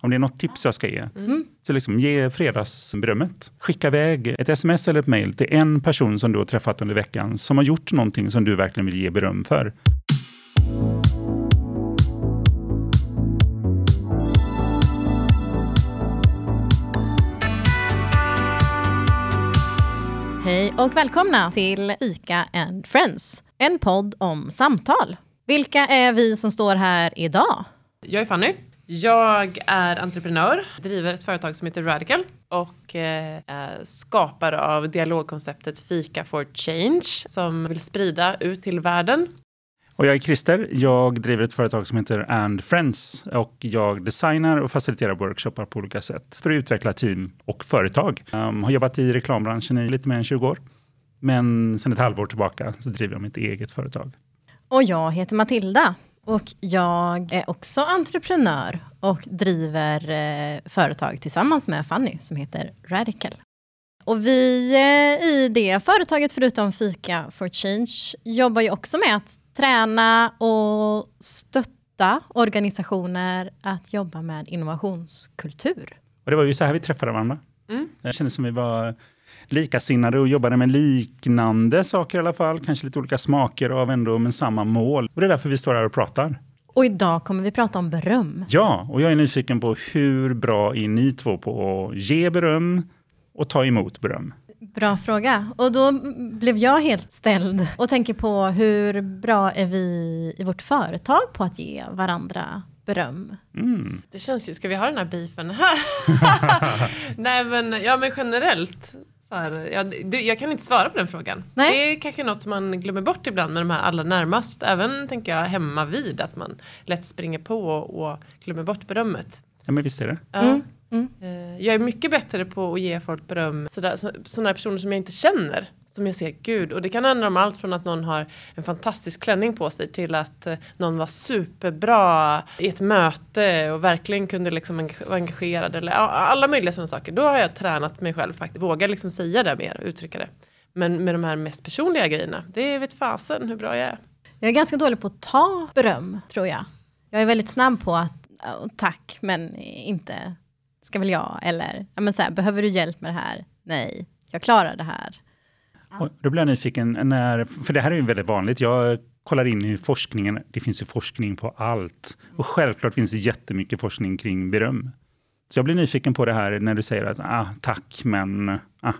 Om det är något tips jag ska ge, Mm. så liksom ge fredagsberömmet. Skicka iväg ett sms eller ett mejl till en person som du har träffat under veckan som har gjort någonting som du verkligen vill ge beröm för. Hej och välkomna till Fika and Friends. En podd om samtal. Vilka är vi som står här idag? Jag är Fanny. Jag är entreprenör, driver ett företag som heter Radical och eh, skapare av dialogkonceptet Fika for Change som vill sprida ut till världen. Och jag är Christer. Jag driver ett företag som heter And Friends och jag designar och faciliterar workshoppar på olika sätt för att utveckla team och företag. Um, har jobbat i reklambranschen i lite mer än 20 år. Men sedan ett halvår tillbaka så driver jag mitt eget företag. Och jag heter Matilda och jag är också entreprenör och driver eh, företag tillsammans med Fanny som heter Radical. Och vi eh, i det företaget, förutom Fika for Change, jobbar ju också med att träna och stötta organisationer att jobba med innovationskultur. Och det var ju så här vi träffade varandra. Mm. Jag kände som vi var likasinnade och jobbade med liknande saker i alla fall. Kanske lite olika smaker av ändå med samma mål. Och det är därför vi står här och pratar. Och idag kommer vi prata om beröm. Ja, och jag är nyfiken på hur bra är ni två på att ge beröm och ta emot beröm? Bra fråga. Och då blev jag helt ställd och tänker på hur bra är vi i vårt företag på att ge varandra beröm? Mm. Det känns ju, ska vi ha den här beefen här? Nej men, ja men generellt. Så här, ja, det, jag kan inte svara på den frågan. Nej. Det är kanske något som man glömmer bort ibland med de här allra närmast. Även tänker jag hemma vid att man lätt springer på och glömmer bort berömmet. Ja, men visst är det. Ja. Mm, mm. Eh, Jag är mycket bättre på att ge folk beröm, sådana personer som jag inte känner. Som jag ser, gud, och det kan handla om allt från att någon har en fantastisk klänning på sig till att eh, någon var superbra i ett möte och verkligen kunde liksom vara engagerad eller alla möjliga sådana saker. Då har jag tränat mig själv faktiskt, våga liksom säga det mer, uttrycka det. Men med de här mest personliga grejerna, det vet fasen hur bra jag är. Jag är ganska dålig på att ta beröm, tror jag. Jag är väldigt snabb på att tack, men inte ska väl jag, eller ja, men så här, behöver du hjälp med det här? Nej, jag klarar det här. Och då blir jag nyfiken, när, för det här är ju väldigt vanligt. Jag kollar in i forskningen, det finns ju forskning på allt. Och självklart finns det jättemycket forskning kring beröm. Så jag blir nyfiken på det här när du säger att ah, tack, men... Ah.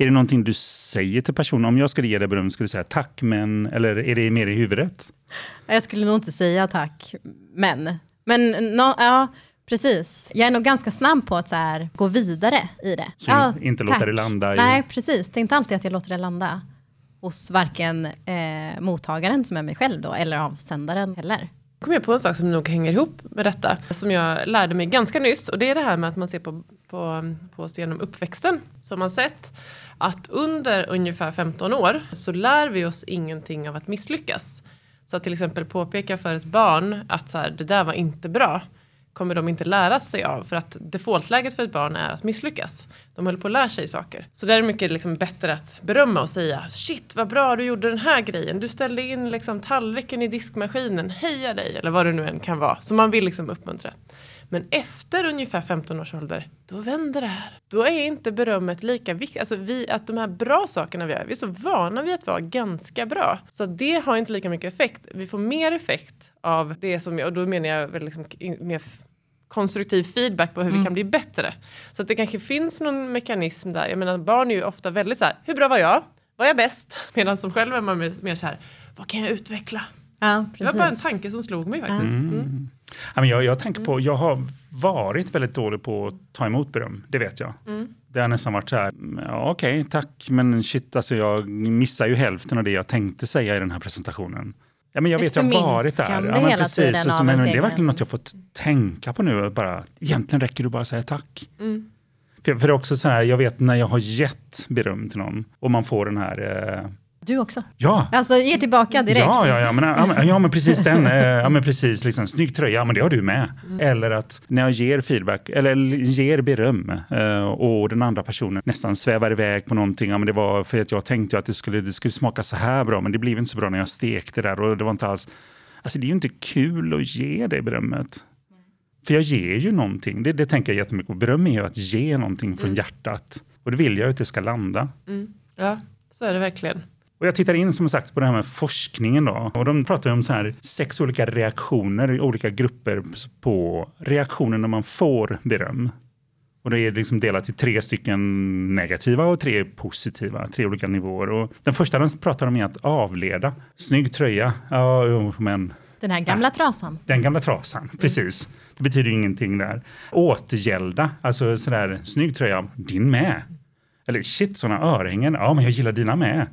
Är det någonting du säger till personen? Om jag skulle ge dig beröm, skulle du säga tack, men... Eller är det mer i huvudet? Jag skulle nog inte säga tack, men. Men no, ja, precis. Jag är nog ganska snabb på att så här, gå vidare i det. Så ja, in- inte låta tack. det landa i- Nej, precis. Det är inte alltid att jag låter det landa hos varken eh, mottagaren som är mig själv då, eller avsändaren heller. kom jag på en sak som nog hänger ihop med detta. Som jag lärde mig ganska nyss. Och det är det här med att man ser på, på, på oss genom uppväxten. Som man sett att under ungefär 15 år så lär vi oss ingenting av att misslyckas. Så att till exempel påpeka för ett barn att så här, det där var inte bra kommer de inte lära sig av för att defaultläget för ett barn är att misslyckas. De håller på att lära sig saker. Så där är det mycket liksom bättre att berömma och säga shit vad bra du gjorde den här grejen. Du ställde in liksom tallriken i diskmaskinen, heja dig eller vad det nu än kan vara. Så man vill liksom uppmuntra. Men efter ungefär 15 års ålder, då vänder det här. Då är inte berömmet lika viktigt. Alltså vi, att de här bra sakerna vi gör, vi är så vana vid att vara ganska bra. Så det har inte lika mycket effekt. Vi får mer effekt av det som, och då menar jag väl liksom mer konstruktiv feedback på hur vi kan bli bättre. Så att det kanske finns någon mekanism där. Jag menar barn är ju ofta väldigt så här, hur bra var jag? Var jag bäst? Medan som själv är man mer- så här, vad kan jag utveckla? Ja, Det var bara en tanke som slog mig faktiskt. Mm. Ja, men jag, jag tänker på, jag har varit väldigt dålig på att ta emot beröm, det vet jag. Mm. Det har nästan varit så här, ja, okej, tack, men shit, alltså jag missar ju hälften av det jag tänkte säga i den här presentationen. Ja, men jag vet, jag har varit där. Ja, men precis, så, av men, det är verkligen något jag fått tänka på nu. Bara, egentligen räcker det bara att säga tack. Mm. För, för det är också så här, jag vet när jag har gett beröm till någon och man får den här, eh, Du också. ja, Alltså ge tillbaka direkt. Ja, ja, ja, men, ja, men, precis den. eh, Ja, men precis, liksom, snygg tröja, ja, men det har du med. Eller att när jag ger feedback, eller ger beröm eh, och den andra personen nästan svävar iväg på någonting. Ja, men det var för att jag tänkte ju att det skulle, det skulle smaka så här bra, men det blev inte så bra när jag stekte där och det var inte alls... Alltså det är ju inte kul att ge det berömmet. För jag ger ju någonting. Det, det tänker jag jättemycket på. Beröm är ju att ge någonting från Mm. hjärtat. Och det vill jag att det ska landa. Mm. Ja, så är det verkligen. Och jag tittar in som sagt på det här med forskningen då. Och de pratar ju om så här sex olika reaktioner i olika grupper på reaktioner när man får beröm. Och det är liksom delat i tre stycken negativa och tre positiva, tre olika nivåer. Och den första den pratar om är att avleda. Snygg tröja, ja men Den här gamla trasan. den gamla trasan, precis. Det betyder ju ingenting där. Återgälda, alltså sådär, snygg tröja, din med. Eller shit, sådana örhängen, ja men jag gillar dina med.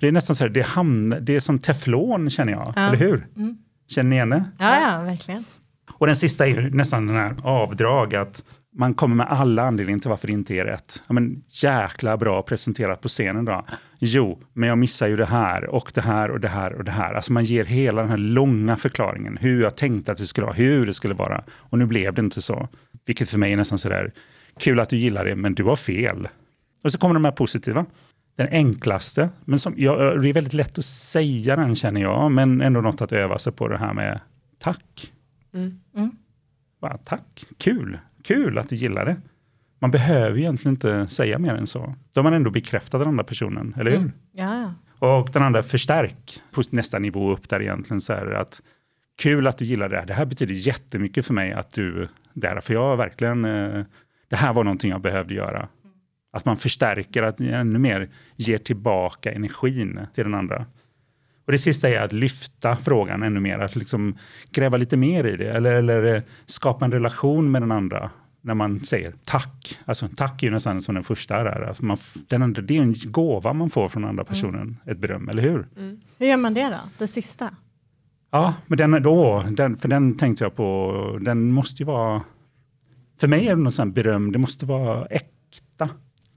Det är nästan så här, det, hamn, det är som teflon känner jag, Ja. eller hur? Mm. Känner ni igen det? Ja, ja, verkligen. Och den sista är nästan den här avdrag, att man kommer med alla anledningar till varför det inte är rätt. Ja, men jäkla bra presenterat på scenen då. Jo, men jag missar ju det här och det här och det här och det här. Alltså man ger hela den här långa förklaringen, hur jag tänkte att det skulle vara, hur det skulle vara. Och nu blev det inte så. Vilket för mig är nästan sådär, kul att du gillar det, men du har fel. Och så kommer de här positiva. Den enklaste, men som, ja, det är väldigt lätt att säga den känner jag, men ändå något att öva sig på det här med tack. Mm. Bara, tack, kul, kul att du gillar det. Man behöver egentligen inte säga mer än så. Då har man ändå bekräftat den andra personen, eller hur? Mm. Ja. Och den andra förstärk på nästa nivå upp där egentligen så här att kul att du gillar det här. Det här betyder jättemycket för mig att du där, för jag verkligen, eh, det här var någonting jag behövde göra. Att man förstärker, att ännu mer ger tillbaka energin till den andra. Och det sista är att lyfta frågan ännu mer, att liksom gräva lite mer i det, eller, eller eh, skapa en relation med den andra. När man säger tack, alltså tack är ju nästan som den första. För man, den andra, det är en gåva man får från andra personen, ett beröm, eller hur? Mm. Hur gör man det då? Det sista? Ja, men den, då, den, för den tänkte jag på, den måste ju vara, för mig är det något sånt beröm, det måste vara äkta.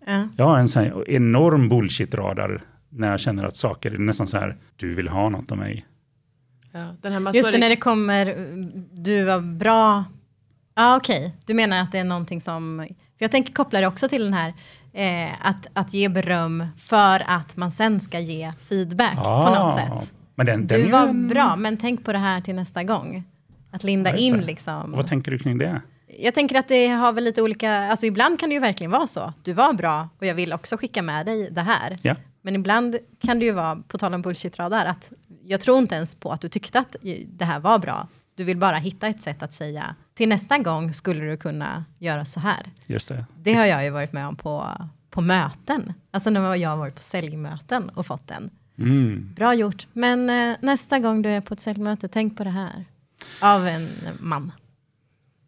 Ja. Jag har en sån här enorm bullshit-radar när jag känner att saker är nästan så här, du vill ha något av mig. Ja, den här Just det, när det kommer, du var bra. Ja, okej. Du menar att det är någonting som, för jag tänker koppla det också till den här, eh, att, att ge beröm för att man sen ska ge feedback på något sätt. Men den, den Du var en- bra, men tänk på det här till nästa gång. Att linda Ja, in liksom. Vad tänker du kring det? Jag tänker att det har väl lite olika, alltså ibland kan det ju verkligen vara så. Du var bra och jag vill också skicka med dig det här. Ja. Men ibland kan det ju vara, på tal om bullshit-radar, att jag tror inte ens på att du tyckte att det här var bra. Du vill bara hitta ett sätt att säga, till nästa gång skulle du kunna göra så här. Just det. Det har jag ju varit med om på, på möten. Alltså när jag har varit på säljmöten och fått den. Mm. Bra gjort, men eh, nästa gång du är på ett säljmöte, tänk på det här. Av en man.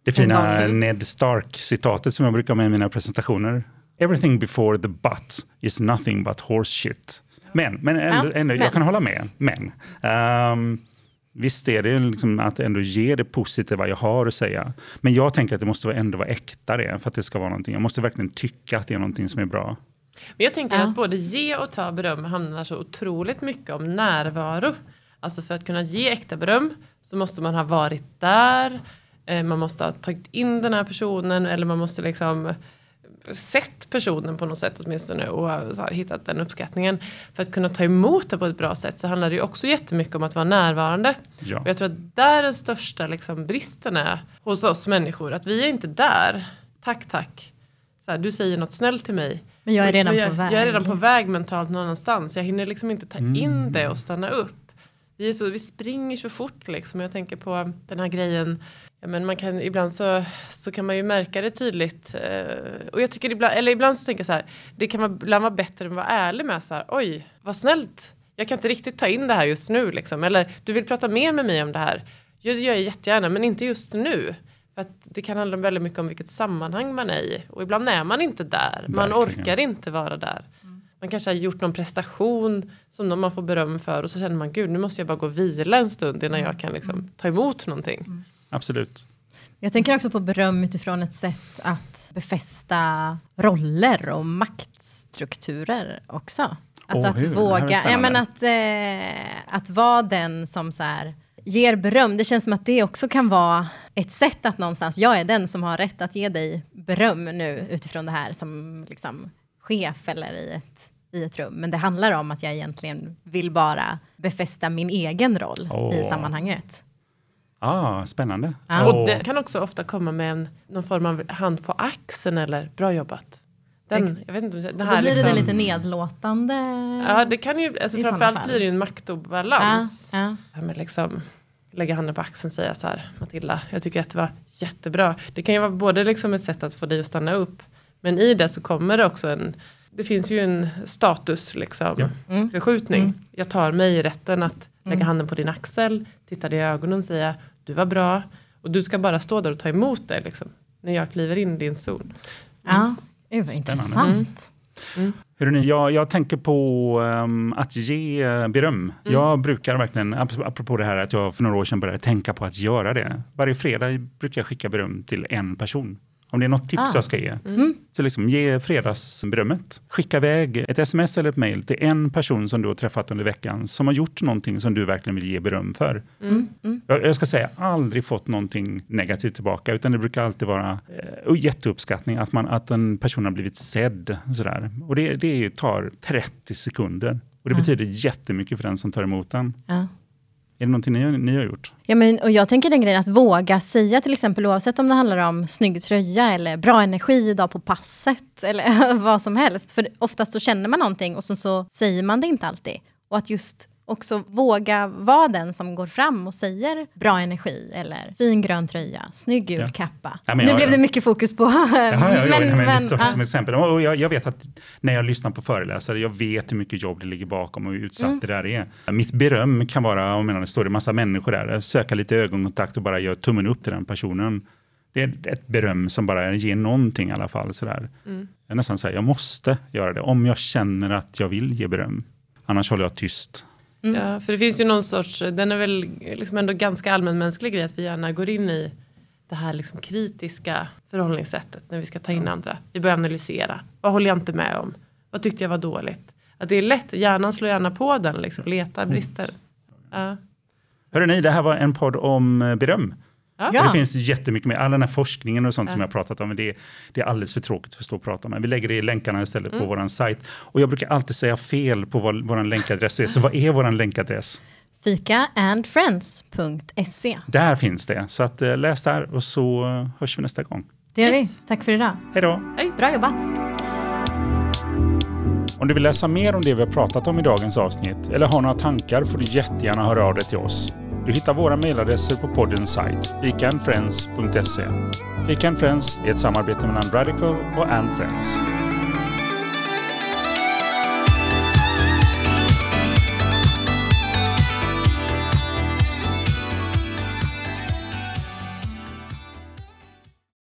Det fina. Ned Stark-citatet som jag brukar ha med i mina presentationer. Everything before the but is nothing but horse shit. Men, men, ändå, Ja, ändå, men. jag kan hålla med. Men ehm, visst är det liksom att ändå ge det positiva jag har att säga. Men jag tänker att det måste vara- ändå vara äkta det för att det ska vara någonting. Jag måste verkligen tycka att det är någonting som är bra. Men jag tänker Ja. att både ge och ta beröm handlar så otroligt mycket om närvaro. Alltså för att kunna ge äkta beröm så måste man ha varit där, man måste ha tagit in den här personen eller man måste liksom sett personen på något sätt åtminstone och så här, hittat den uppskattningen. För att kunna ta emot det på ett bra sätt så handlar det ju också jättemycket om att vara närvarande. Ja. Och jag tror att där den största liksom, bristen är hos oss människor, att vi är inte där. Tack, tack. Så här, du säger något snällt till mig. Men jag är redan jag, på väg. Jag är redan på väg mentalt någon annanstans. Jag hinner liksom inte ta in det och stanna upp. Vi, är så, vi springer så fort liksom. Jag tänker på den här grejen. Ja, men man kan, ibland så, så kan man ju märka det tydligt. Eh, och jag tycker ibland, eller ibland så tänker jag så här. Det kan vara, ibland vara bättre att vara ärlig med så här. Oj, vad snällt. Jag kan inte riktigt ta in det här just nu liksom. Eller du vill prata mer med mig om det här. Ja, det gör jag jättegärna, men inte just nu. För att det kan handla väldigt mycket om vilket sammanhang man är i. Och ibland är man inte där. Man Verkligen. orkar inte vara där. Man kanske har gjort någon prestation som man får beröm för och så känner man gud nu måste jag bara gå och vila en stund innan jag kan liksom ta emot någonting. Absolut. Jag tänker också på beröm utifrån ett sätt att befästa roller och maktstrukturer också. Alltså Åh, att hur? Våga, ja, men att, eh, att vara den som så här, ger beröm. Det känns som att det också kan vara ett sätt att någonstans, jag är den som har rätt att ge dig beröm nu utifrån det här som liksom, chef eller i ett, i ett rum. Men det handlar om att jag egentligen vill bara befästa min egen roll i Åh. sammanhanget. Ah, spännande. Ja. Och det kan också ofta komma med en, någon form av hand på axeln eller bra jobbat. Den, jag vet inte, om det Då här blir det liksom, lite nedlåtande. Ja, det kan ju, alltså i framförallt blir det ju en maktobalans. Ja, ja. Det här liksom lägga handen på axeln och säga så här, Matilda, jag tycker att det var jättebra. Det kan ju vara både liksom ett sätt att få dig att stanna upp, men i det så kommer det också en, det finns ju en status liksom, Ja. Mm. förskjutning. Mm. Jag tar mig i rätten att lägga Mm. handen på din axel, titta dig i ögonen och säga, du var bra. Och du ska bara stå där och ta emot det liksom, när jag kliver in i din zon. Ja, Gud, vad Spännande. intressant. Hörrni, jag, jag tänker på ehm, att ge eh, beröm. Jag brukar verkligen, ap- apropå det här att jag för några år sedan började tänka på att göra det. Varje fredag brukar jag skicka beröm till en person. Om det är något tips Ah. jag ska ge. Mm. Så liksom ge fredagsberömmet. Skicka iväg ett sms eller ett mejl till en person som du har träffat under veckan som har gjort någonting som du verkligen vill ge beröm för. Mm. Mm. Jag, jag ska säga, aldrig fått någonting negativt tillbaka, utan det brukar alltid vara eh, jätteuppskattning, att, man, att en person har blivit sedd. Sådär. Och det, det tar 30 sekunder. Och det betyder jättemycket för den som tar emot den. Är det någonting ni, ni har gjort? Ja, men, och jag tänker den grejen att våga säga till exempel oavsett om det handlar om snygg tröja eller bra energi idag på passet eller vad som helst. För oftast så känner man någonting och så, så säger man det inte alltid. Och att just också våga vara den som går fram och säger bra energi eller fin grön tröja, snygg gul Ja. kappa. Ja, men nu jag- blev det mycket fokus på... Jaha, ja, ja, men, men, ja. som exempel. Och jag, jag vet att när jag lyssnar på föreläsare, jag vet hur mycket jobb det ligger bakom och hur utsatt Mm. det där är. Mitt beröm kan vara, om det står det massa människor där, söka lite ögonkontakt och bara göra tummen upp till den personen. Det är ett beröm som bara ger någonting i alla fall. Sådär. Mm. Jag är nästan säger, jag måste göra det om jag känner att jag vill ge beröm. Annars håller jag tyst. Mm. Ja, för det finns ju någon sorts, den är väl liksom ändå ganska allmänmänsklig grej att vi gärna går in i det här liksom kritiska förhållningssättet när vi ska ta in andra. Vi börjar analysera. Vad håller jag inte med om? Vad tyckte jag var dåligt? Att det är lätt, hjärnan slår gärna på den, liksom, letar brister. Ja. Hörrni, det här var en podd om eh, beröm. Ja. Det finns jättemycket mer, all den här forskningen och sånt som Ja. jag har pratat om, men det, det är alldeles för tråkigt för att stå och prata om. Vi lägger det i länkarna istället Mm. på vår sajt. Och jag brukar alltid säga fel på vad vår länkadress är, så vad är vår länkadress? Fikaandfriends.se. Där finns det, så att, eh, läs där och så eh, hörs vi nästa gång. Det gör Yes. vi. Tack för idag. Hej då! Bra jobbat. Om du vill läsa mer om det vi har pratat om i dagens avsnitt eller har några tankar får du jättegärna höra av dig till oss. Du hittar våra mejladresser på poddens sajt, fikaandfriends.se. Fika and Friends är ett samarbete mellan Radical och And Friends.